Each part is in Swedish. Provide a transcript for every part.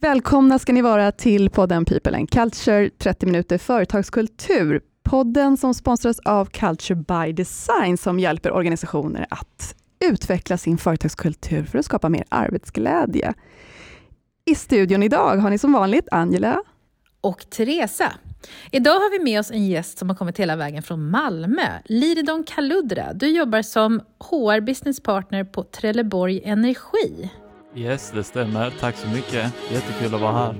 Välkomna ska ni vara till podden People and Culture, 30 minuter företagskultur. Podden som sponsras av Culture by Design som hjälper organisationer att utveckla sin företagskultur för att skapa mer arbetsglädje. I studion idag har ni som vanligt Angela och Teresa. Idag har vi med oss en gäst som har kommit hela vägen från Malmö. Liridon Kaludra, du jobbar som HR Business Partner på Trelleborg Energi. Yes, det stämmer. Tack så mycket. Jättekul att vara här.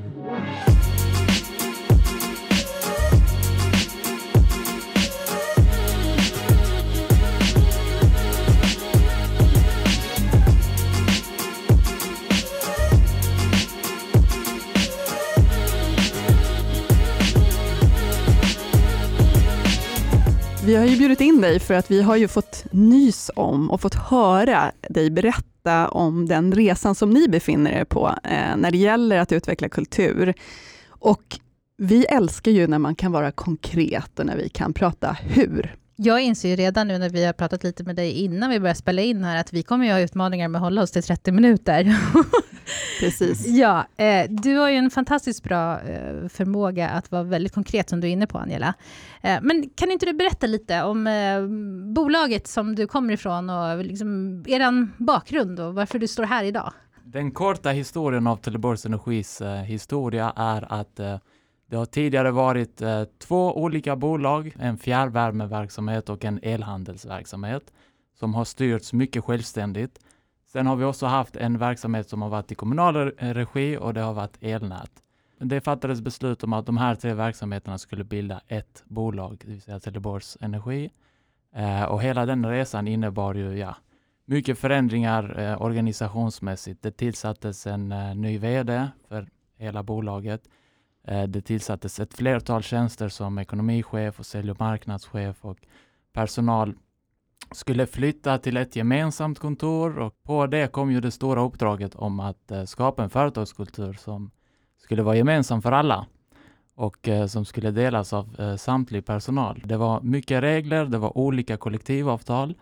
Vi har ju bjudit in dig för att vi har ju fått nys om och fått höra dig berätta om den resan som ni befinner er på eh, när det gäller att utveckla kultur. Och vi älskar ju när man kan vara konkret och när vi kan prata hur. Jag inser ju redan nu när vi har pratat lite med dig innan vi börjar spela in här, att vi kommer ju ha utmaningar med att hålla oss till 30 minuter. Precis. ja, eh, du har ju en fantastiskt bra eh, förmåga att vara väldigt konkret, som du är inne på, Angela. Eh, men kan inte du berätta lite om eh, bolaget som du kommer ifrån och liksom er bakgrund och varför du står här idag? Den korta historien av Trelleborgs Energis eh, historia är att eh, det har tidigare varit eh, två olika bolag, en fjärrvärmeverksamhet och en elhandelsverksamhet som har styrts mycket självständigt. Sen har vi också haft en verksamhet som har varit i kommunal regi och det har varit elnät. Det fattades beslut om att de här tre verksamheterna skulle bilda ett bolag, det vill säga Trelleborgs Energi. Eh, och hela den resan innebar ju ja, mycket förändringar eh, organisationsmässigt. Det tillsattes en eh, ny VD för hela bolaget. Eh, det tillsattes ett flertal tjänster som ekonomichef och sälj och marknadschef och personal skulle flytta till ett gemensamt kontor och på det kom ju det stora uppdraget om att eh, skapa en företagskultur som skulle vara gemensam för alla och eh, som skulle delas av samtlig personal. Det var mycket regler, det var olika kollektivavtal.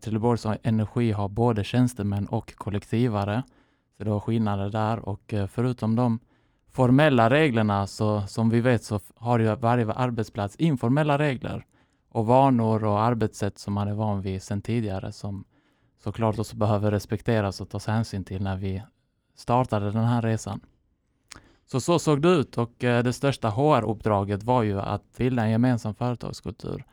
Trelleborgs Energi har både tjänstemän och kollektivare, så det var skillnader där och förutom de formella reglerna så som vi vet så har ju varje arbetsplats informella regler och vanor och arbetssätt som man är van vid sedan tidigare som såklart också behöver respekteras och tas hänsyn till när vi startade den här resan. Så så såg det ut och eh, det största HR-uppdraget var ju att bilda en gemensam företagskultur.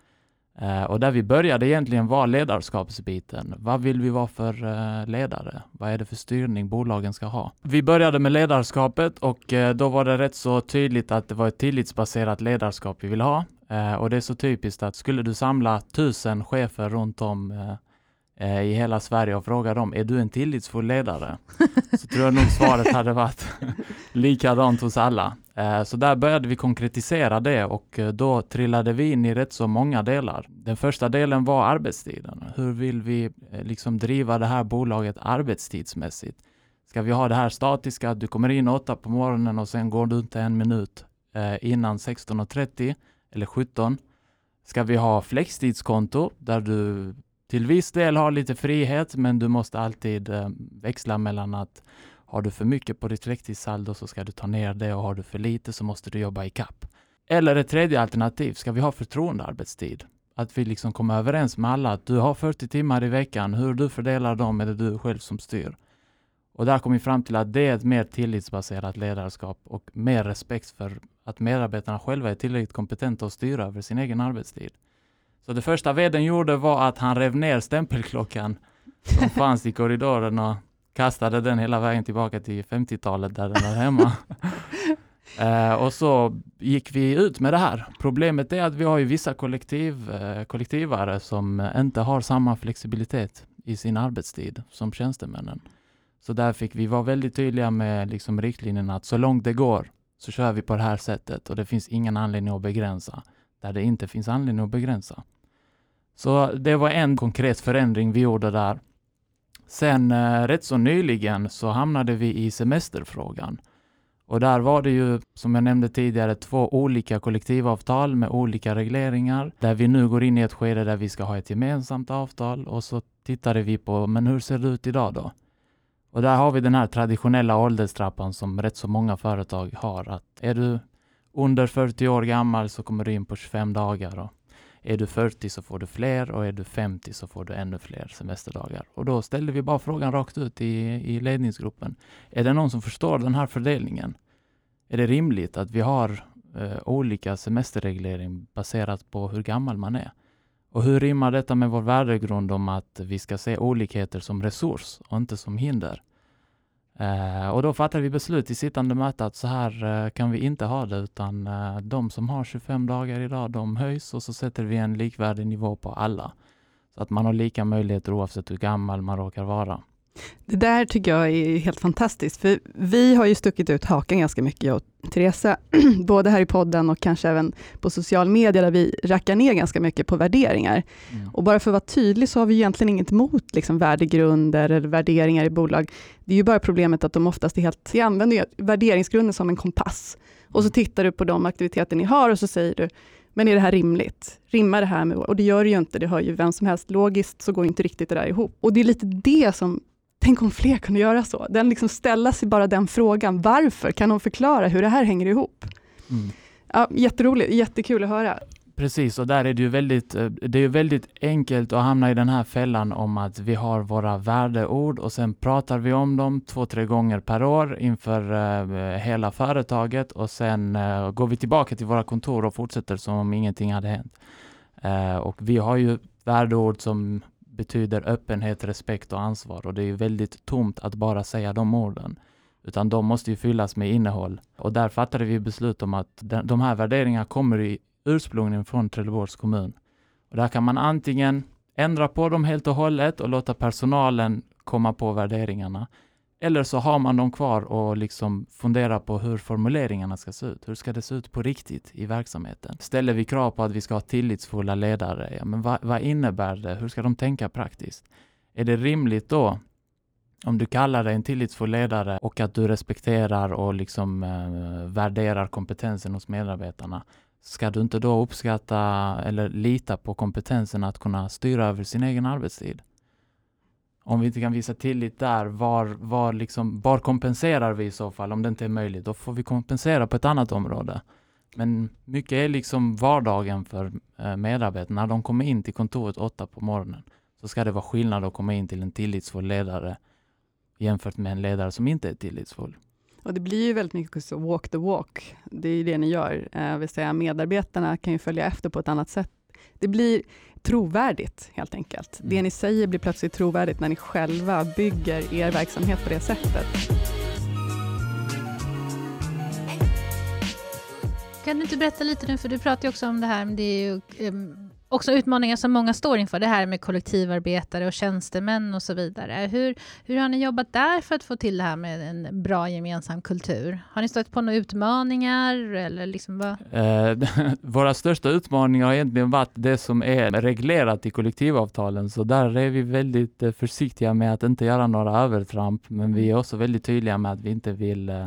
Eh, och där vi började egentligen var ledarskapsbiten. Vad vill vi vara för eh, ledare? Vad är det för styrning bolagen ska ha? Vi började med ledarskapet och då var det rätt så tydligt att det var ett tillitsbaserat ledarskap vi vill ha. Eh, och det är så typiskt att skulle du samla tusen chefer runt om eh, eh, i hela Sverige och fråga dem, är du en tillitsfull ledare? Så tror jag nog svaret hade varit likadant hos alla. Eh, så där började vi konkretisera det och eh, då trillade vi in i rätt så många delar. Den första delen var arbetstiden. Hur vill vi eh, liksom driva det här bolaget arbetstidsmässigt? Ska vi ha det här statiska, att du kommer in åtta på morgonen och sen går du inte en minut innan 16.30 eller 17 ska vi ha flextidskonto där du till viss del har lite frihet, men du måste alltid växla mellan att har du för mycket på ditt flextidssaldo så ska du ta ner det och har du för lite så måste du jobba i kapp. Eller ett tredje alternativ, ska vi ha förtroendearbetstid? Att vi liksom kommer överens med alla att du har 40 timmar i veckan, hur du fördelar dem är det du själv som styr. Och där kom vi fram till att det är ett mer tillitsbaserat ledarskap och mer respekt för att medarbetarna själva är tillräckligt kompetenta att styra över sin egen arbetstid. Så det första vdn gjorde var att han rev ner stämpelklockan som fanns i korridoren och kastade den hela vägen tillbaka till 50-talet där den var hemma. eh, och så gick vi ut med det här. Problemet är att vi har ju vissa kollektiv, eh, kollektivare som inte har samma flexibilitet i sin arbetstid som tjänstemännen. Så där fick vi vara väldigt tydliga med liksom riktlinjerna att så långt det går så kör vi på det här sättet och det finns ingen anledning att begränsa där det inte finns anledning att begränsa. Så det var en konkret förändring vi gjorde där. Sen eh, rätt så nyligen så hamnade vi i semesterfrågan. Och där var det ju, som jag nämnde tidigare, två olika kollektivavtal med olika regleringar, där vi nu går in i ett skede där vi ska ha ett gemensamt avtal och så tittade vi på, men hur ser det ut idag då? Och där har vi den här traditionella ålderstrappan som rätt så många företag har. Att är du under 40 år gammal så kommer du in på 25 dagar. Och är du 40 så får du fler och är du 50 så får du ännu fler semesterdagar. Och då ställde vi bara frågan rakt ut i, i ledningsgruppen. Är det någon som förstår den här fördelningen? Är det rimligt att vi har eh, olika semesterreglering baserat på hur gammal man är? Och hur rimmar detta med vår värdegrund om att vi ska se olikheter som resurs och inte som hinder? Eh, och då fattade vi beslut i sittande möte att så här eh, kan vi inte ha det, utan eh, de som har 25 dagar idag, de höjs och så sätter vi en likvärdig nivå på alla. Så att man har lika möjligheter oavsett hur gammal man råkar vara. Det där tycker jag är helt fantastiskt, för vi har ju stuckit ut hakan ganska mycket, jag och Teresa, både här i podden och kanske även på social media, där vi rackar ner ganska mycket på värderingar. Mm. Och bara för att vara tydlig, så har vi egentligen inget emot liksom, värdegrunder eller värderingar i bolag. Det är ju bara problemet att de oftast är helt, jag använder värderingsgrunden som en kompass. Och så mm. tittar du på de aktiviteter ni har och så säger du, men är det här rimligt? Rimmar det här med... Och det gör det ju inte, det hör ju vem som helst. Logiskt så går inte riktigt det där ihop. Och det är lite det som Tänk om fler kunde göra så. Den liksom ställa sig bara den frågan, varför? Kan de förklara hur det här hänger ihop? Mm. Ja, jätteroligt, jättekul att höra. Precis, och där är det ju väldigt, eh, det är väldigt enkelt att hamna i den här fällan om att vi har våra värdeord och sen pratar vi om dem två, tre gånger per år inför uh, hela företaget och sen uh, går vi tillbaka till våra kontor och fortsätter som om ingenting hade hänt. Och vi har ju värdeord som betyder öppenhet, respekt och ansvar och det är väldigt tomt att bara säga de orden. Utan de måste ju fyllas med innehåll. Och där fattade vi beslut om att de här värderingarna kommer i ursprungligen från Trelleborgs kommun. Och där kan man antingen ändra på dem helt och hållet och låta personalen komma på värderingarna. Eller så har man dem kvar och liksom funderar på hur formuleringarna ska se ut. Hur ska det se ut på riktigt i verksamheten? Ställer vi krav på att vi ska ha tillitsfulla ledare? Ja, men vad, vad innebär det? Hur ska de tänka praktiskt? Är det rimligt då om du kallar dig en tillitsfull ledare och att du respekterar och liksom eh, värderar kompetensen hos medarbetarna, ska du inte då uppskatta eller lita på kompetensen att kunna styra över sin egen arbetstid? Om vi inte kan visa tillit där, var, var, liksom, var kompenserar vi i så fall om det inte är möjligt? Då får vi kompensera på ett annat område. Men mycket är liksom vardagen för eh, medarbetarna. När de kommer in till kontoret åtta på morgonen så ska det vara skillnad att komma in till en tillitsfull ledare jämfört med en ledare som inte är tillitsfull. Och det blir ju väldigt mycket så walk the walk. Det är ju det ni gör. Eh, vill säga medarbetarna kan ju följa efter på ett annat sätt. Det blir, trovärdigt helt enkelt. Det mm. ni säger blir plötsligt trovärdigt när ni själva bygger er verksamhet på det sättet. Kan du inte berätta lite nu, för du pratar ju också om det här, det är ju um, också utmaningar som många står inför, det här med kollektivarbetare och tjänstemän och så vidare. Hur, hur har ni jobbat där för att få till det här med en bra gemensam kultur? Har ni stött på några utmaningar? Eller liksom vad? Eh, våra största utmaningar har egentligen varit det som är reglerat i kollektivavtalen, så där är vi väldigt eh, försiktiga med att inte göra några övertramp, men vi är också väldigt tydliga med att vi inte vill eh,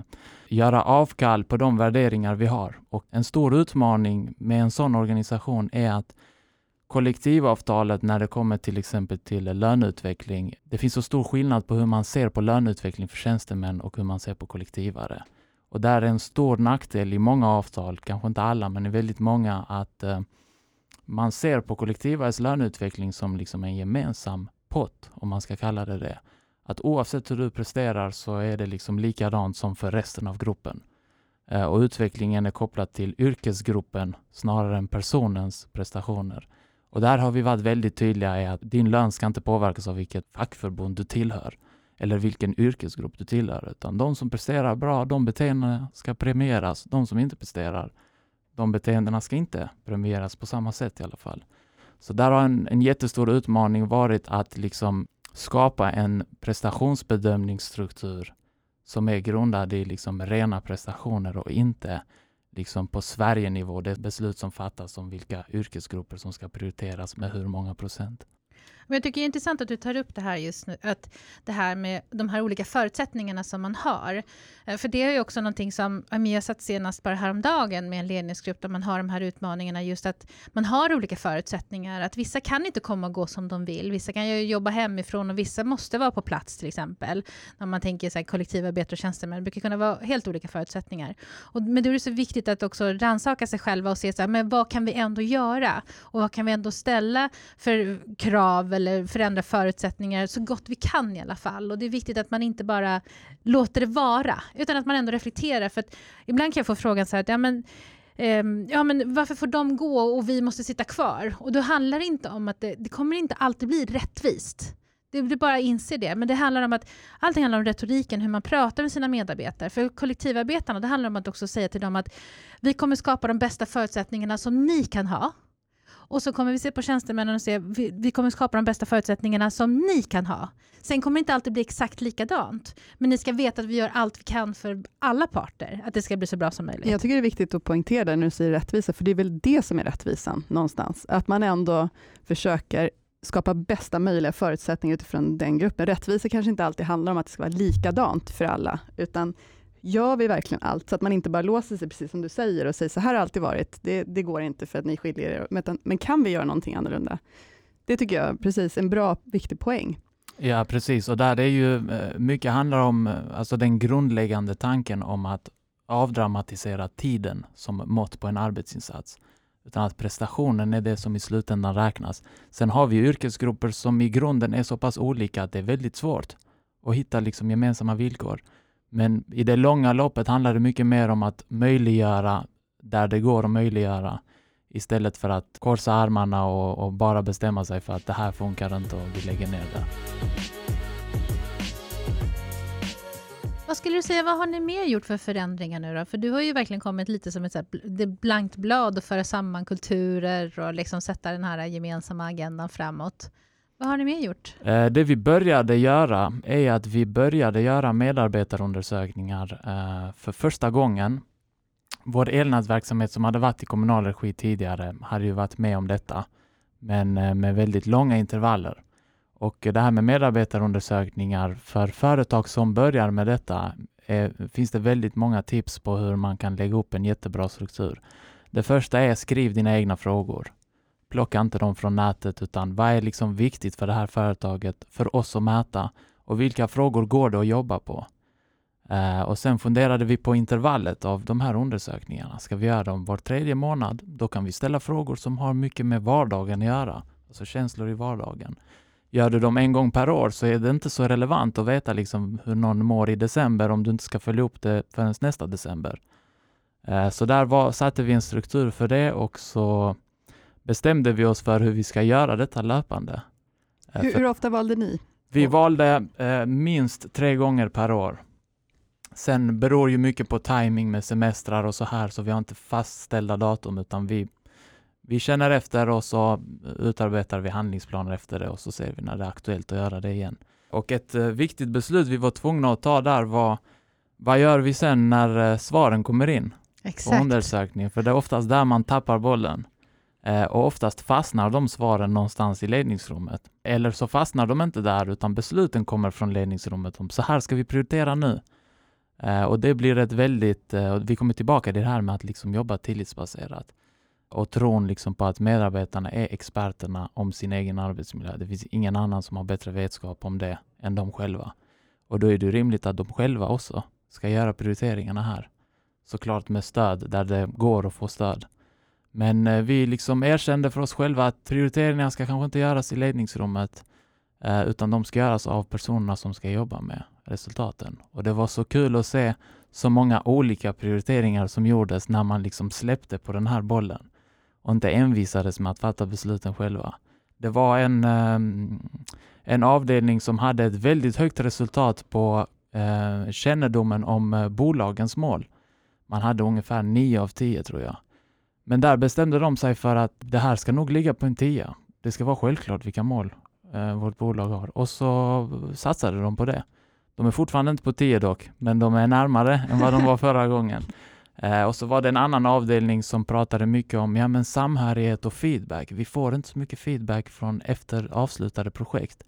göra avkall på de värderingar vi har. Och en stor utmaning med en sån organisation är att kollektivavtalet när det kommer till exempel till löneutveckling. Det finns så stor skillnad på hur man ser på löneutveckling för tjänstemän och hur man ser på kollektivare. Och där är en stor nackdel i många avtal, kanske inte alla, men i väldigt många, att eh, man ser på kollektivares löneutveckling som liksom en gemensam pott, om man ska kalla det det. Att oavsett hur du presterar så är det liksom likadant som för resten av gruppen. Eh, och utvecklingen är kopplad till yrkesgruppen snarare än personens prestationer. Och där har vi varit väldigt tydliga i att din lön ska inte påverkas av vilket fackförbund du tillhör eller vilken yrkesgrupp du tillhör, utan de som presterar bra, de beteendena ska premieras. De som inte presterar, de beteendena ska inte premieras på samma sätt i alla fall. Så där har en, en jättestor utmaning varit att liksom skapa en prestationsbedömningsstruktur som är grundad i liksom rena prestationer och inte liksom på Sverigenivå, det beslut som fattas om vilka yrkesgrupper som ska prioriteras med hur många procent. Men jag tycker det är intressant att du tar upp det här just nu, att det här med de här olika förutsättningarna som man har. Eh, för det är ju också någonting som, jag satt senast bara häromdagen med en ledningsgrupp där man har de här utmaningarna, just att man har olika förutsättningar. Att vissa kan inte komma och gå som de vill, vissa kan ju jobba hemifrån och vissa måste vara på plats till exempel. När man tänker så här, kollektivarbete och tjänstemän, det brukar kunna vara helt olika förutsättningar. Och, men då är det så viktigt att också rannsaka sig själva och se så här, men vad kan vi ändå göra? Och vad kan vi ändå ställa för krav eller förändra förutsättningar så gott vi kan i alla fall. Och det är viktigt att man inte bara låter det vara, utan att man ändå reflekterar. För att ibland kan jag få frågan så här, ja men ehm, ja, men varför får de gå och vi måste sitta kvar? Och då handlar det inte om att det, det kommer inte alltid bli rättvist. Det, det bara inser det. Men det handlar om att allting handlar om retoriken, hur man pratar med sina medarbetare. För kollektivarbetarna, det handlar om att också säga till dem att vi kommer skapa de bästa förutsättningarna som ni kan ha. Och så kommer vi se på tjänstemännen och se, vi, vi kommer skapa de bästa förutsättningarna som ni kan ha. Sen kommer det inte alltid bli exakt likadant. Men ni ska veta att vi gör allt vi kan för alla parter, att det ska bli så bra som möjligt. Jag tycker det är viktigt att poängtera det när du säger rättvisa, för det är väl det som är rättvisan någonstans. Att man ändå försöker skapa bästa möjliga förutsättningar utifrån den gruppen. Rättvisa kanske inte alltid handlar om att det ska vara likadant för alla, utan gör vi verkligen allt, så att man inte bara låser sig, precis som du säger, och säger så här har det alltid varit, det, det går inte för att ni skiljer er, men, men kan vi göra någonting annorlunda? Det tycker jag precis en bra, viktig poäng. Ja, precis. Och där det är ju eh, mycket handlar om eh, alltså den grundläggande tanken om att avdramatisera tiden som mått på en arbetsinsats. Utan att prestationen är det som i slutändan räknas. Sen har vi yrkesgrupper som i grunden är så pass olika att det är väldigt svårt att hitta liksom gemensamma villkor. Men i det långa loppet handlar det mycket mer om att möjliggöra där det går att möjliggöra istället för att korsa armarna och, och, bara bestämma sig för att det här funkar inte och vi lägger ner det. Vad skulle du säga, vad har ni mer gjort för förändringar nu då? För du har ju verkligen kommit lite som ett så här, blankt blad och föra samman kulturer och liksom sätta den här gemensamma agendan framåt. Vad har ni mer gjort? Eh, det vi började göra är att vi började göra medarbetarundersökningar eh, för första gången. Vår elnätsverksamhet som hade varit i kommunal regi tidigare hade ju varit med om detta, men eh, med väldigt långa intervaller. Och det här med medarbetarundersökningar för företag som börjar med detta är, finns det väldigt många tips på hur man kan lägga upp en jättebra struktur. Det första är skriv dina egna frågor plocka inte dem från nätet, utan vad är liksom viktigt för det här företaget, för oss att mäta och vilka frågor går det att jobba på? Uh, och sen funderade vi på intervallet av de här undersökningarna. Ska vi göra dem var tredje månad? Då kan vi ställa frågor som har mycket med vardagen att göra, alltså känslor i vardagen. Gör du dem en gång per år så är det inte så relevant att veta liksom hur någon mår i december om du inte ska följa upp det förrän nästa december. Uh, så där var, satte vi en struktur för det och så bestämde vi oss för hur vi ska göra detta löpande. Eh, hur, hur ofta valde ni? Vi valde eh, minst tre gånger per år. Sen beror ju mycket på timing med semestrar och så här, så vi har inte fastställda datum, utan vi, vi känner efter och så utarbetar vi handlingsplaner efter det och så ser vi när det är aktuellt att göra det igen. Och ett eh, viktigt beslut vi var tvungna att ta där var, vad gör vi sen när eh, svaren kommer in? Exakt. På undersökningen, för det är oftast där man tappar bollen. Eh, och oftast fastnar de svaren någonstans i ledningsrummet. Eller så fastnar de inte där, utan besluten kommer från ledningsrummet om så här ska vi prioritera nu. Eh, och det blir ett väldigt, eh, vi kommer tillbaka till det här med att liksom jobba tillitsbaserat och tron liksom på att medarbetarna är experterna om sin egen arbetsmiljö. Det finns ingen annan som har bättre vetskap om det än de själva. Och då är det rimligt att de själva också ska göra prioriteringarna här. Såklart med stöd där det går att få stöd. Men eh, vi liksom erkände för oss själva att prioriteringarna ska kanske inte göras i ledningsrummet, eh, utan de ska göras av personerna som ska jobba med resultaten. Och det var så kul att se så många olika prioriteringar som gjordes när man liksom släppte på den här bollen och inte envisades med att fatta besluten själva. Det var en, ehm, en avdelning som hade ett väldigt högt resultat på eh, kännedomen om eh, bolagens mål. Man hade ungefär 9 av 10 tror jag. Men där bestämde de sig för att det här ska nog ligga på en tia. Det ska vara självklart vilka mål eh, vårt bolag har. Och så satsade de på det. De är fortfarande inte på 10 dock, men de är närmare än vad de var förra gången. Eh, och så var det en annan avdelning som pratade mycket om ja, men samhörighet och feedback. Vi får inte så mycket feedback från efter avslutade projekt.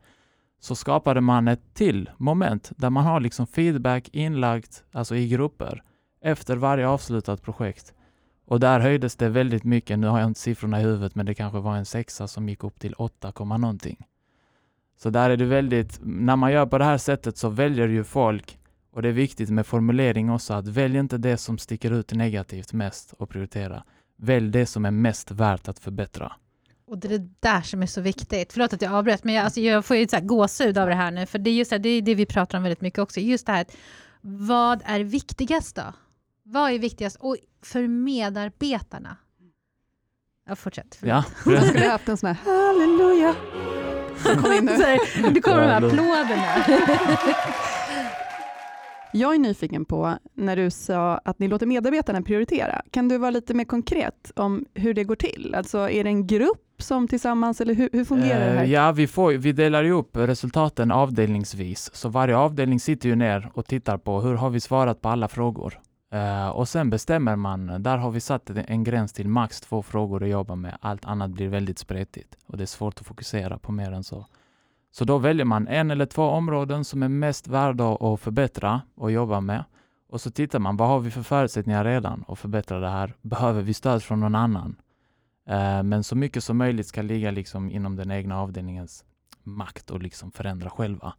Så skapade man ett till moment där man har liksom feedback inlagt alltså i grupper efter varje avslutat projekt. Och där höjdes det väldigt mycket. Nu har jag inte siffrorna i huvudet, men det kanske var en sexa som gick upp till 8, någonting. Så där är det väldigt, när man gör på det här sättet så väljer ju folk, och det är viktigt med formulering också, att välj inte det som sticker ut negativt mest och prioritera. Välj det som är mest värt att förbättra. Och det är det där som är så viktigt. Förlåt att jag avbröt, men jag, alltså jag får ju så här gåshud av det här nu, för det är just det, det, är det vi pratar om väldigt mycket också. Just det här, vad är viktigast då? Vad är viktigast? Och för medarbetarna? Ja, fortsätt. Ja. Jag skulle haft en sån här halleluja. Kom in nu. Nu kommer de här applåderna. Jag är nyfiken på när du sa att ni låter medarbetarna prioritera. Kan du vara lite mer konkret om hur det går till? Alltså är det en grupp som tillsammans eller hur, hur fungerar det här? Eh, Ja, vi, får, vi delar upp resultaten avdelningsvis. Så varje avdelning sitter ju ner och tittar på hur har vi svarat på alla frågor. Eh, och sen bestämmer man, där har vi satt en- gräns till max två frågor att jobba med. Allt annat blir väldigt spretigt och det är svårt att fokusera på mer än så. Så då väljer man en eller två områden som är mest värda att förbättra och jobba med. Och så tittar man, vad har vi för förutsättningar redan att förbättra det här? Behöver vi stöd från någon annan? Eh, Men så mycket som möjligt ska ligga liksom inom den egna avdelningens makt och liksom förändra själva.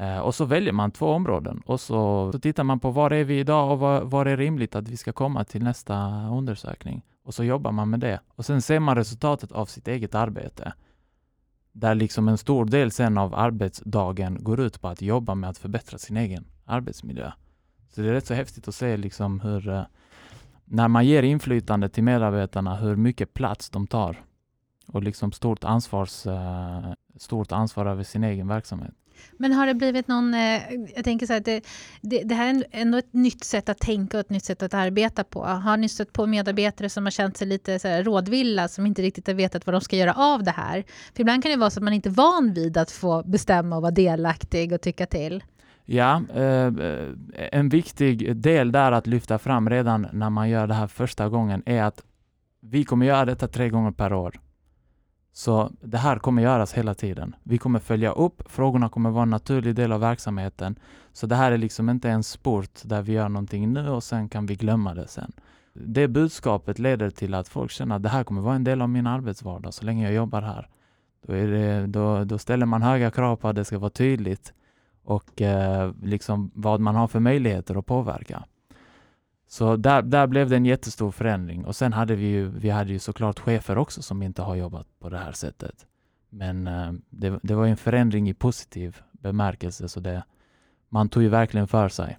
Eh, och så väljer man två områden och så, så tittar man på var är vi idag och var, var är rimligt att vi ska komma till nästa undersökning. Och så jobbar man med det. Och sen ser man resultatet av sitt eget arbete. Där liksom en stor del sen av arbetsdagen går ut på att jobba med att förbättra sin egen arbetsmiljö. Så det är rätt så häftigt att se liksom hur eh, när man ger inflytande till medarbetarna, hur mycket plats de tar och liksom stort, ansvars, eh, stort ansvar över sin egen verksamhet. Men har det blivit någon... Eh, jag tänker så här, det, det, det här är ändå ett nytt sätt att tänka och ett nytt sätt att arbeta på. Har ni stött på medarbetare som har känt sig lite så här rådvilla, som inte riktigt har vetat vad de ska göra av det här? För ibland kan det vara så att man inte är van vid att få bestämma och vara delaktig och tycka till. Ja, eh, en viktig del där att lyfta fram redan när man gör det här första gången är att vi kommer göra detta tre gånger per år. Så det här kommer göras hela tiden. Vi kommer följa upp, frågorna kommer vara en naturlig del av verksamheten. Så det här är liksom inte en sport där vi gör någonting nu och sen kan vi glömma det sen. Det budskapet leder till att folk känner att det här kommer vara en del av min arbetsvardag så länge jag jobbar här. Då, är det, då, då ställer man höga krav på att det ska vara tydligt och eh, liksom vad man har för möjligheter att påverka. Så där, där blev det en jättestor förändring och sen hade vi ju, vi hade ju såklart chefer också som inte har jobbat på det här sättet. Men eh, det, det var ju en förändring i positiv bemärkelse så det, man tog ju verkligen för sig.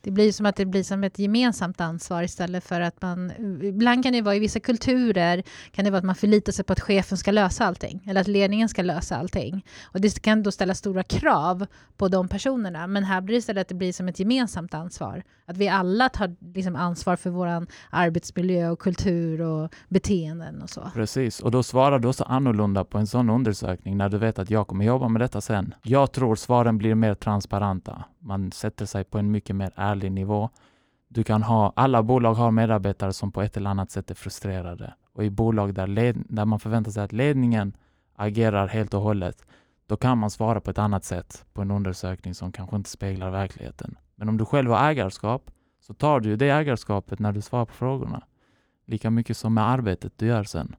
Det blir som att det blir som ett gemensamt ansvar istället för att man... Ibland kan det vara i vissa kulturer kan det vara att man förlitar sig på att chefen ska lösa allting eller att ledningen ska lösa allting. Och det kan då ställa stora krav på de personerna. Men här blir det istället att det blir som ett gemensamt ansvar. Att vi alla tar liksom ansvar för vår arbetsmiljö och kultur och beteenden och så. Precis, och då svarar du också annorlunda på en sån undersökning när du vet att jag kommer jobba med detta sen. Jag tror svaren blir mer transparenta. Man sätter sig på en mycket mer ärlig nivå. Du kan ha, alla bolag har medarbetare som på ett eller annat sätt är frustrerade. Och i bolag där, led, där man förväntar sig att ledningen agerar helt och hållet, då kan man svara på ett annat sätt på en undersökning som kanske inte speglar verkligheten. Men om du själv har ägarskap så tar du ju det ägarskapet när du svarar på frågorna. Lika mycket som med arbetet du gör sen.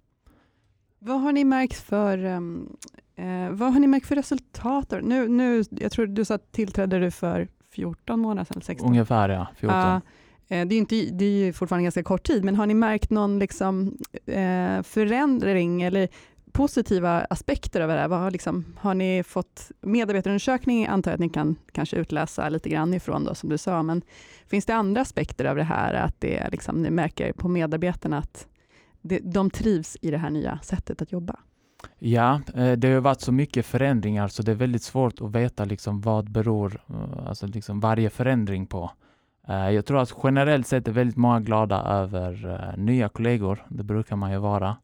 Vad har ni märkt för, um, eh, vad har ni märkt för resultat? då? Nu, nu, jag tror du sa att tillträdde du för 14 månader sedan, 16? Ungefär ja, 14. Ja, eh, det, är inte, det är ju fortfarande ganska kort tid, men har ni märkt någon liksom, eh, förändring eller positiva aspekter av det här? Vad har, liksom, har ni fått medarbetarundersökning, antar jag att ni kan kanske utläsa lite grann ifrån, då, som du sa, men finns det andra aspekter av det här, att det liksom, ni märker på medarbetarna att det, de trivs i det här nya sättet att jobba? Ja, eh, det har ju varit så mycket förändringar så det är väldigt svårt att veta liksom vad beror eh, alltså liksom varje förändring på. Eh, jag tror att generellt sett är väldigt många glada över nya kollegor. Det brukar man ju vara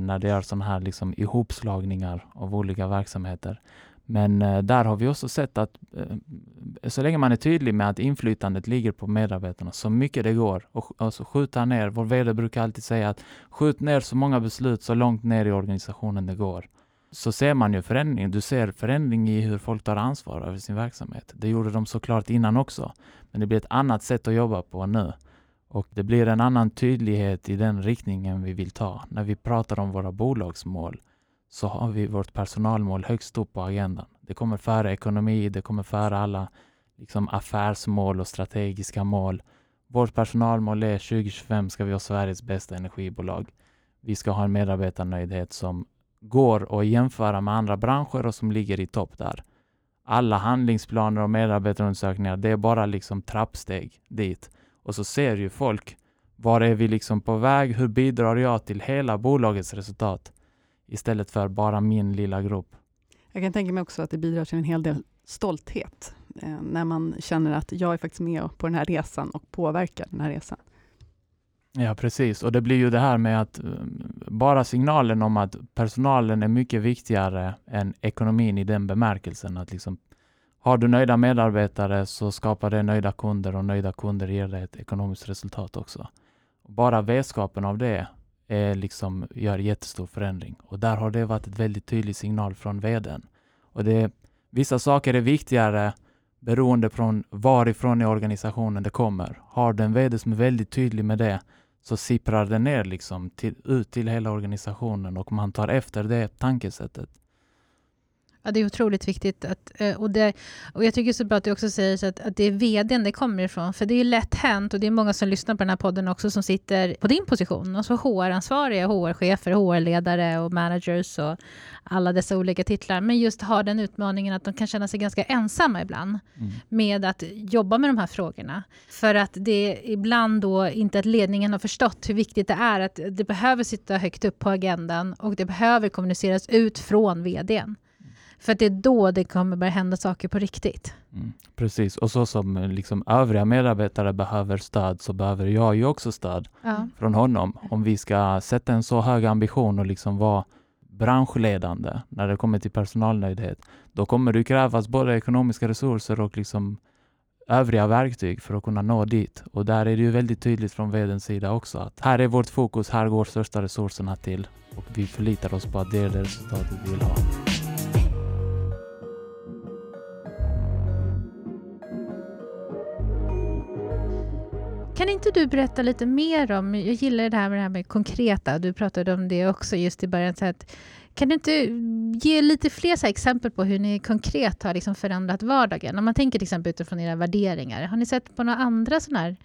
när det är sådana här liksom ihopslagningar av olika verksamheter. Men eh, där har vi också sett att eh, så länge man är tydlig med att inflytandet ligger på medarbetarna så mycket det går och alltså skjuta ner. Vår VD brukar alltid säga att skjut ner så många beslut så långt ner i organisationen det går. Så ser man ju förändring. Du ser förändring i hur folk tar ansvar över sin verksamhet. Det gjorde de såklart innan också. Men det blir ett annat sätt att jobba på nu. Och det blir en annan tydlighet i den riktningen vi vill ta. När vi pratar om våra bolagsmål så har vi vårt personalmål högst upp på agendan. Det kommer före ekonomi, det kommer före alla liksom affärsmål och strategiska mål. Vårt personalmål är 2025 ska vi ha Sveriges bästa energibolag. Vi ska ha en medarbetarnöjdhet som går att jämföra med andra branscher och som ligger i topp där. Alla handlingsplaner och medarbetarundersökningar, det är bara liksom trappsteg dit. Och så ser ju folk, var är vi liksom på väg? Hur bidrar jag till hela bolagets resultat? Istället för bara min lilla grupp. Jag kan tänka mig också att det bidrar till en hel del stolthet, eh, när man känner att jag är faktiskt med på den här resan och påverkar den här resan. Ja, precis. Och det blir ju det här med att um, bara signalen om att personalen är mycket viktigare än ekonomin i den bemärkelsen. Att liksom, har du nöjda medarbetare så skapar det nöjda kunder och nöjda kunder ger det ett ekonomiskt resultat också. Bara vetskapen av det eh, liksom, gör jättestor förändring. Och där har det varit ett väldigt tydlig signal från vdn. Och det, vissa saker är viktigare beroende på varifrån i organisationen det kommer. Har du en vd som är väldigt tydlig med det så sipprar det ner liksom till, ut till hela organisationen och man tar efter det tankesättet. Ja, det är otroligt viktigt. Att, eh, och, det, och Jag tycker så bra att du också säger att, att det är vdn det kommer ifrån. För det är lätt hänt, och det är många som lyssnar på den här podden också, som sitter på din position. Alltså HR-ansvariga, HR-chefer, HR-ledare och managers och alla dessa olika titlar. Men just har den utmaningen att de kan känna sig ganska ensamma ibland mm. med att jobba med de här frågorna. För att det ibland då inte att ledningen har förstått hur viktigt det är att det behöver sitta högt upp på agendan och det behöver kommuniceras ut från vdn. För att det är då det kommer börja hända saker på riktigt. Mm, precis, och så som liksom övriga medarbetare behöver stöd så behöver jag ju också stöd ja. från honom. Om vi ska sätta en så hög ambition och liksom vara branschledande när det kommer till personalnöjdhet, då kommer det krävas både ekonomiska resurser och liksom övriga verktyg för att kunna nå dit. Och där är det ju väldigt tydligt från vdns sida också att här är vårt fokus, här går största resurserna till och vi förlitar oss på att det är det resultatet vi vill ha. Du berätta lite mer om, jag gillar det här med det här med konkreta, du pratade om det också just i början, så att, kan du inte ge lite fler så exempel på hur ni konkret har liksom förändrat vardagen? Om man tänker till exempel utifrån era värderingar, har ni sett på några andra sådana här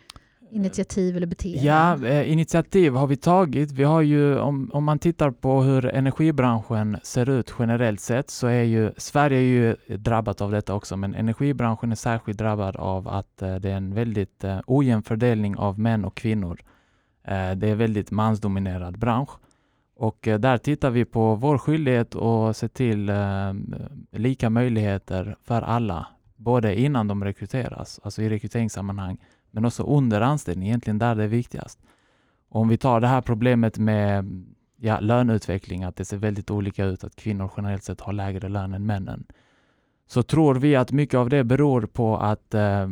initiativ eller beteenden? Ja, eh, initiativ har vi tagit. Vi har ju, om, om man tittar på hur energibranschen ser ut generellt sett, så är ju Sverige är ju drabbat av detta också, men energibranschen är särskilt drabbad av att eh, det är en väldigt eh, ojämn fördelning av män och kvinnor. Eh, det är en väldigt mansdominerad bransch. Och eh, där tittar vi på vår skyldighet att se till eh, lika möjligheter för alla, både innan de rekryteras, alltså i rekryteringssammanhang, men också under anställning, egentligen där det är viktigast. Och om vi tar det här problemet med ja, löneutveckling, att det ser väldigt olika ut, att kvinnor generellt sett har lägre lön än männen, så tror vi att mycket av det beror på att eh,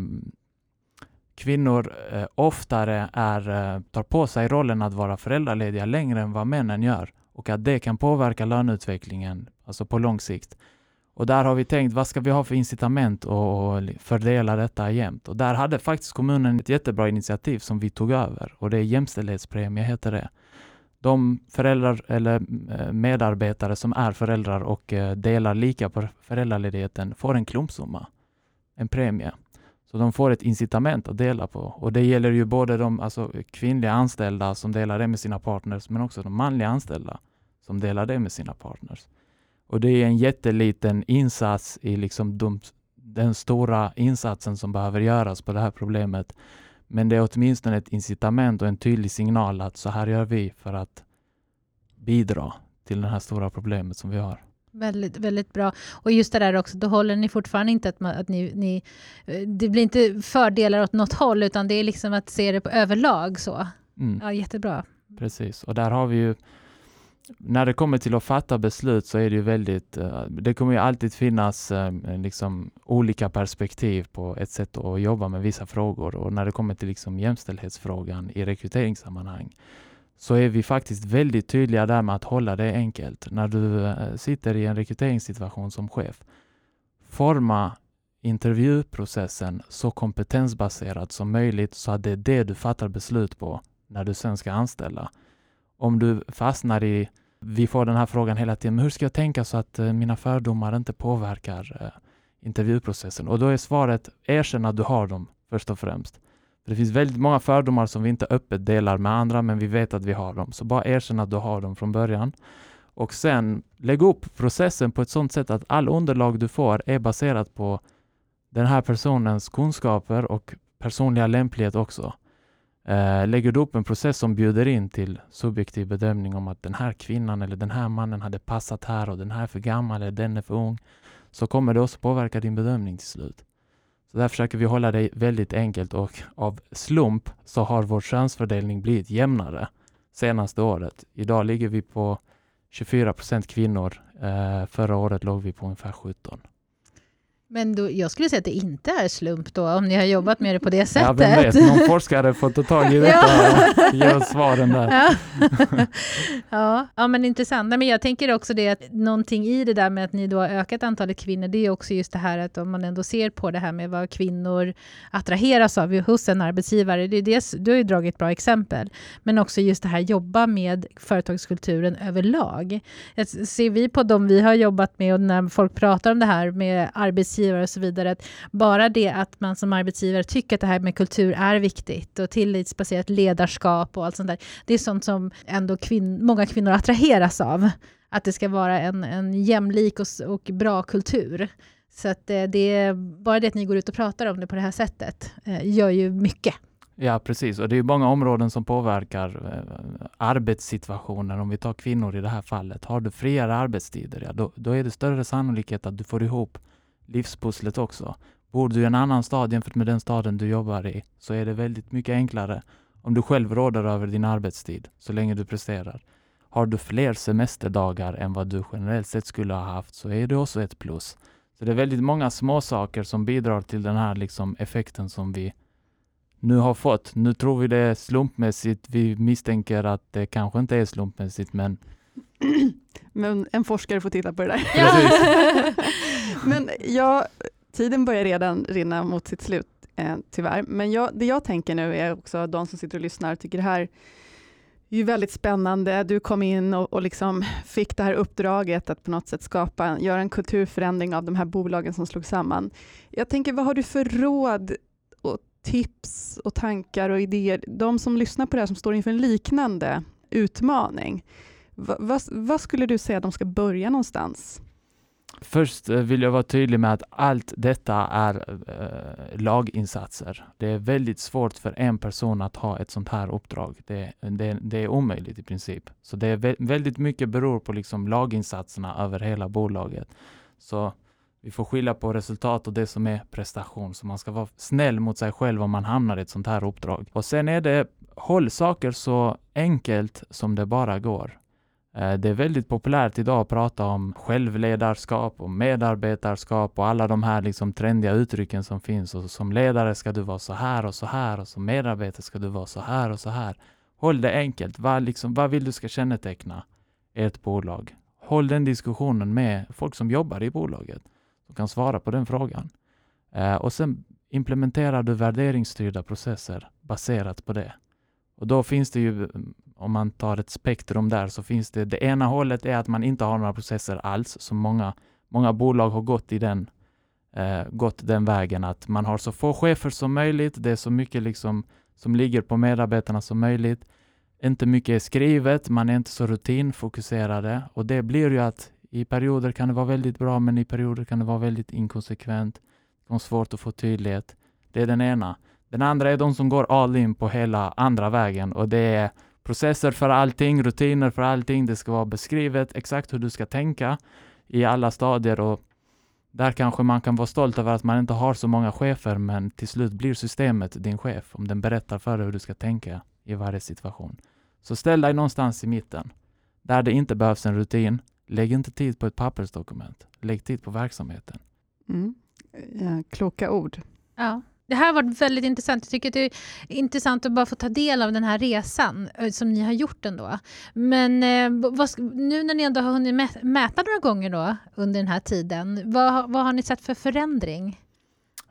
kvinnor eh, oftare är, eh, tar på sig rollen att vara föräldralediga längre än vad männen gör och att det kan påverka löneutvecklingen, alltså på lång sikt. Och där har vi tänkt, vad ska vi ha för incitament att fördela detta jämnt? Och där hade faktiskt kommunen ett jättebra initiativ som vi tog över och det är jämställdhetspremie heter det. De föräldrar eller eh, medarbetare som är föräldrar och eh, delar lika på föräldraledigheten får en klumpsumma, en premie. Så de får ett incitament att dela på. Och det gäller ju både de alltså, kvinnliga anställda som delar det med sina partners, men också de manliga anställda som delar det med sina partners. Och det är en jätteliten insats i liksom de, den stora insatsen som behöver göras på det här problemet. Men det är åtminstone ett incitament och en tydlig signal att så här gör vi för att bidra till det här stora problemet som vi har. Väldigt, väldigt bra. Och just det där också, då håller ni fortfarande inte att, man, att ni, ni, Det blir inte fördelar åt något håll, utan det är liksom att se det på överlag så. Mm. Ja, jättebra. Precis, och där har vi ju när det kommer till att fatta beslut så är det ju väldigt, eh, det kommer ju alltid finnas eh, liksom olika perspektiv på ett sätt att jobba med vissa frågor och när det kommer till liksom jämställdhetsfrågan i rekryteringssammanhang så är vi faktiskt väldigt tydliga där med att hålla det enkelt. När du eh, sitter i en rekryteringssituation som chef, forma intervjuprocessen så kompetensbaserad som möjligt så att det är det du fattar beslut på när du sen ska anställa. Om du fastnar i, vi får den här frågan hela tiden, men hur ska jag tänka så att eh, mina fördomar inte påverkar eh, intervjuprocessen? Och då är svaret, erkänn att du har dem först och främst. Det finns väldigt många fördomar som vi inte öppet delar med andra, men vi vet att vi har dem. Så bara erkänn att du har dem från början. Och sen lägg upp processen på ett sådant sätt att all underlag du får är baserat på den här personens kunskaper och personliga lämplighet också. Eh, lägger du upp en process som bjuder in till subjektiv bedömning om att den här kvinnan eller den här mannen hade passat här och den här är för gammal eller den är för ung, så kommer det också påverka din bedömning till slut. Så där försöker vi hålla det väldigt enkelt och av slump så har vår könsfördelning blivit jämnare senaste året. Idag ligger vi på 24 procent kvinnor. Eh, förra året låg vi på ungefär 17. Men då, jag skulle säga att det inte är slump då, om ni har jobbat med det på det sättet. Ja, vem vet, någon forskare får ta tag i detta och ge oss svaren där. Ja. ja, ja, men intressant. Nej, men jag tänker också det att någonting i det där med att ni då har ökat antalet kvinnor, det är också just det här att om man ändå ser på det här med vad kvinnor attraheras av hos en arbetsgivare, det är det, du har ju dragit ett bra exempel, men också just det här jobba med företagskulturen överlag. Ser vi på dem vi har jobbat med och när folk pratar om det här med arbetsgivare arbetsgivare och så vidare. Att bara det att man som arbetsgivare tycker att det här med kultur är viktigt och tillitsbaserat ledarskap och allt sånt där. Det är sånt som ändå kvin många kvinnor attraheras av. Att det ska vara en, en jämlik och, och bra kultur. Så att eh, det är bara det att ni går ut och pratar om det på det här sättet eh, gör ju mycket. Ja, precis. Och det är många områden som påverkar eh, arbetssituationen. Om vi tar kvinnor i det här fallet. Har du friare arbetstider, ja, då, då är det större sannolikhet att du får ihop livspusslet också. Bor du i en annan stad jämfört med den staden du jobbar i så är det väldigt mycket enklare om du själv råder över din arbetstid så länge du presterar. Har du fler semesterdagar än vad du generellt sett skulle ha haft så är det också ett plus. Så det är väldigt många små saker som bidrar till den här liksom effekten som vi nu har fått. Nu tror vi det är slumpmässigt. Vi misstänker att det kanske inte är slumpmässigt, men men en forskare får titta på det där. Ja. Men ja, tiden börjar redan rinna mot sitt slut, eh, tyvärr. Men jag, det jag tänker nu är också de som sitter och lyssnar tycker det här är ju väldigt spännande. Du kom in och, och liksom fick det här uppdraget att på något sätt skapa, göra en kulturförändring av de här bolagen som slog samman. Jag tänker, vad har du för råd och tips och tankar och idéer? De som lyssnar på det här som står inför en liknande utmaning. Va, vad, vad skulle du säga att de ska börja någonstans? Först eh, vill jag vara tydlig med att allt detta är eh, laginsatser. Det är väldigt svårt för en person att ha ett sånt här uppdrag. Det, det, det är omöjligt i princip. Så det är väldigt mycket beror på liksom laginsatserna över hela bolaget. Så vi får skilja på resultat och det som är prestation. Så man ska vara snäll mot sig själv om man hamnar i ett sånt här uppdrag. Och sen är det håll saker så enkelt som det bara går. Eh, det är väldigt populärt idag att prata om självledarskap och medarbetarskap och alla de här liksom trendiga uttrycken som finns. Och som ledare ska du vara så här och så här och som medarbetare ska du vara så här och så här. Håll det enkelt. Vad, liksom, vad vill du ska känneteckna ert bolag? Håll den diskussionen med folk som jobbar i bolaget som kan svara på den frågan. Eh, och sen implementerar du värderingsstyrda processer baserat på det. Och då finns det ju mm, om man tar ett spektrum där så finns det, det ena hållet är att man inte har några processer alls, så många, många bolag har gått i den, eh, gått den vägen att man har så få chefer som möjligt, det är så mycket liksom som ligger på medarbetarna som möjligt. Inte mycket är skrivet, man är inte så rutinfokuserade och det blir ju att i perioder kan det vara väldigt bra, men i perioder kan det vara väldigt inkonsekvent. Det är svårt att få tydlighet. Det är den ena. Den andra är de som går all in på hela andra vägen och det är processer för allting, rutiner för allting. Det ska vara beskrivet exakt hur du ska tänka i alla stadier och där kanske man kan vara stolt över att man inte har så många chefer, men till slut blir systemet din chef om den berättar för dig hur du ska tänka i varje situation. Så ställ dig någonstans i mitten. Där det inte behövs en rutin, lägg inte tid på ett pappersdokument. Lägg tid på verksamheten. Mm. Ja, kloka ord. Ja. Det här har varit väldigt intressant. Jag tycker att det är intressant att bara få ta del av den här resan eh, som ni har gjort ändå. Men eh, vad, nu när ni ändå har hunnit mäta några gånger då under den här tiden, vad, vad har ni sett för förändring?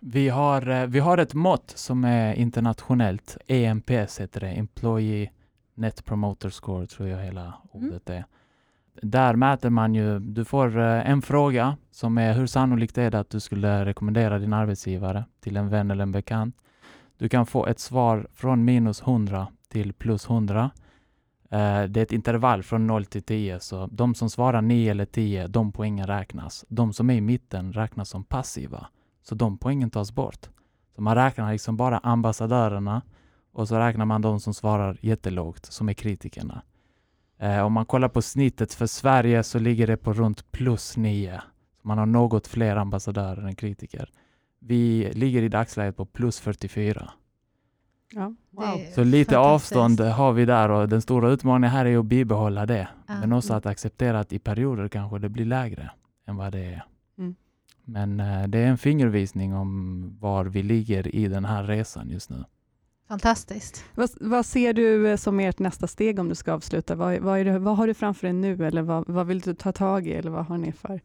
Vi har, eh, vi har ett mått som är internationellt. EMPS heter det, Employee Net Promoter Score tror jag hela mm. ordet är. Där mäter man ju, du får eh, en fråga som är hur sannolikt är det att du skulle rekommendera din arbetsgivare till en vän eller en bekant. Du kan få ett svar från minus 100 till plus 100. Eh, det är ett intervall från 0 till 10, så de som svarar 9 eller 10, de poängen räknas. De som är i mitten räknas som passiva, så de poängen tas bort. Så man räknar liksom bara ambassadörerna och så räknar man de som svarar jättelågt, som är kritikerna. Eh, om man kollar på snittet för Sverige så ligger det på runt plus 9. Man har något fler ambassadörer än kritiker. Vi ligger i dagsläget på plus 44. Ja, wow. Så lite avstånd har vi där och den stora utmaningen här är att bibehålla det. Ja. Men också att acceptera att i perioder kanske det blir lägre än vad det är. Mm. Men eh, det är en fingervisning om var vi ligger i den här resan just nu. Fantastiskt. Vad, vad, ser du eh, som ert nästa steg om du ska avsluta? Vad, vad, det, vad har du framför dig nu eller vad, vad, vill du ta tag i eller vad har ni för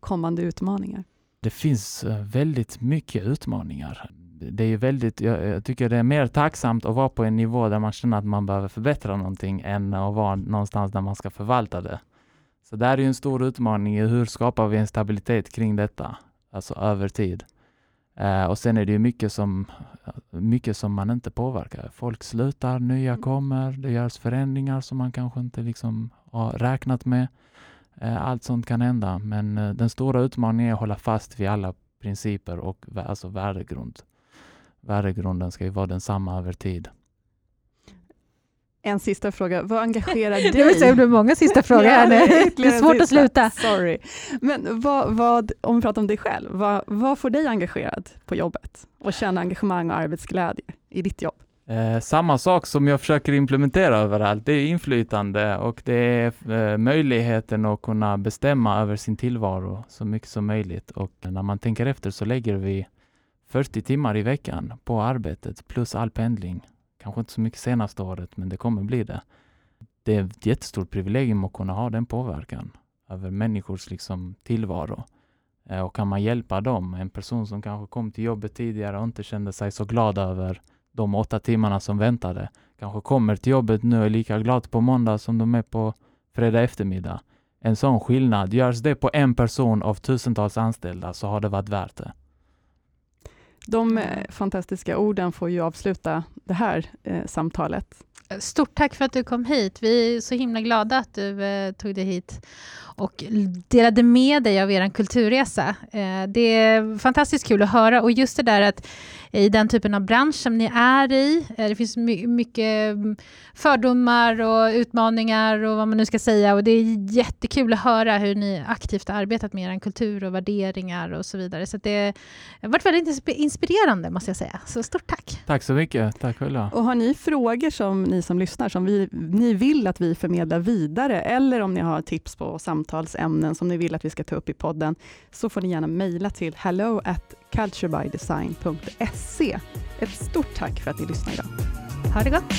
kommande utmaningar? Det finns eh, väldigt mycket utmaningar. Det är väldigt, jag, jag tycker det är mer tacksamt att vara på en nivå där man känner att man behöver förbättra någonting än att vara någonstans där man ska förvalta det. Så det är en stor utmaning hur skapar vi en stabilitet kring detta, alltså över tid. Uh, och sen är det ju mycket som, mycket som man inte påverkar. Folk slutar, nya mm. kommer, det görs förändringar som man kanske inte liksom har räknat med. Uh, allt sånt kan hända, men uh, den stora utmaningen är att hålla fast vid alla principer och alltså värdegrund. Värdegrunden ska ju vara densamma över tid. En sista fråga, vad engagerar dig? Det vill säga, det blir många sista frågor här nu. Det är svårt att sluta. Sorry. Men vad, vad, om vi pratar om dig själv, vad, vad får dig engagerad på jobbet och känna engagemang och arbetsglädje i ditt jobb? Eh, samma sak som jag försöker implementera överallt, det är inflytande och det är eh, möjligheten att kunna bestämma över sin tillvaro så mycket som möjligt. Och när man tänker efter så lägger vi 40 timmar i veckan på arbetet plus all pendling Kanske inte så mycket senaste året, men det kommer bli det. Det är ett jättestort privilegium att kunna ha den påverkan över människors liksom, tillvaro. Eh, och kan man hjälpa dem, en person som kanske kom till jobbet tidigare och inte kände sig så glad över de åtta timmarna som väntade, kanske kommer till jobbet nu och är lika glad på måndag som de är på fredag eftermiddag. En sån skillnad, görs det på en person av tusentals anställda så har det varit värt det. De eh, fantastiska orden får ju avsluta det här eh, samtalet. Stort tack för att du kom hit. Vi är så himla glada att du eh, tog dig hit och delade med dig av er kulturresa. Eh, det är fantastiskt kul att höra och just det där att i den typen av bransch som ni är i, eh, det finns my mycket mm, fördomar och utmaningar och vad man nu ska säga och det är jättekul att höra hur ni aktivt har arbetat med er kultur och värderingar och så vidare. Så det har varit väldigt inspirerande måste jag säga. Så stort tack! Tack så mycket, tack själva. Och har ni frågor som ni ni som lyssnar som vi, ni vill att vi förmedlar vidare eller om ni har tips på samtalsämnen som ni vill att vi ska ta upp i podden, så får ni gärna mejla till hello at culturebydesign.se. Ett stort tack för att ni lyssnade idag. Ha det gott!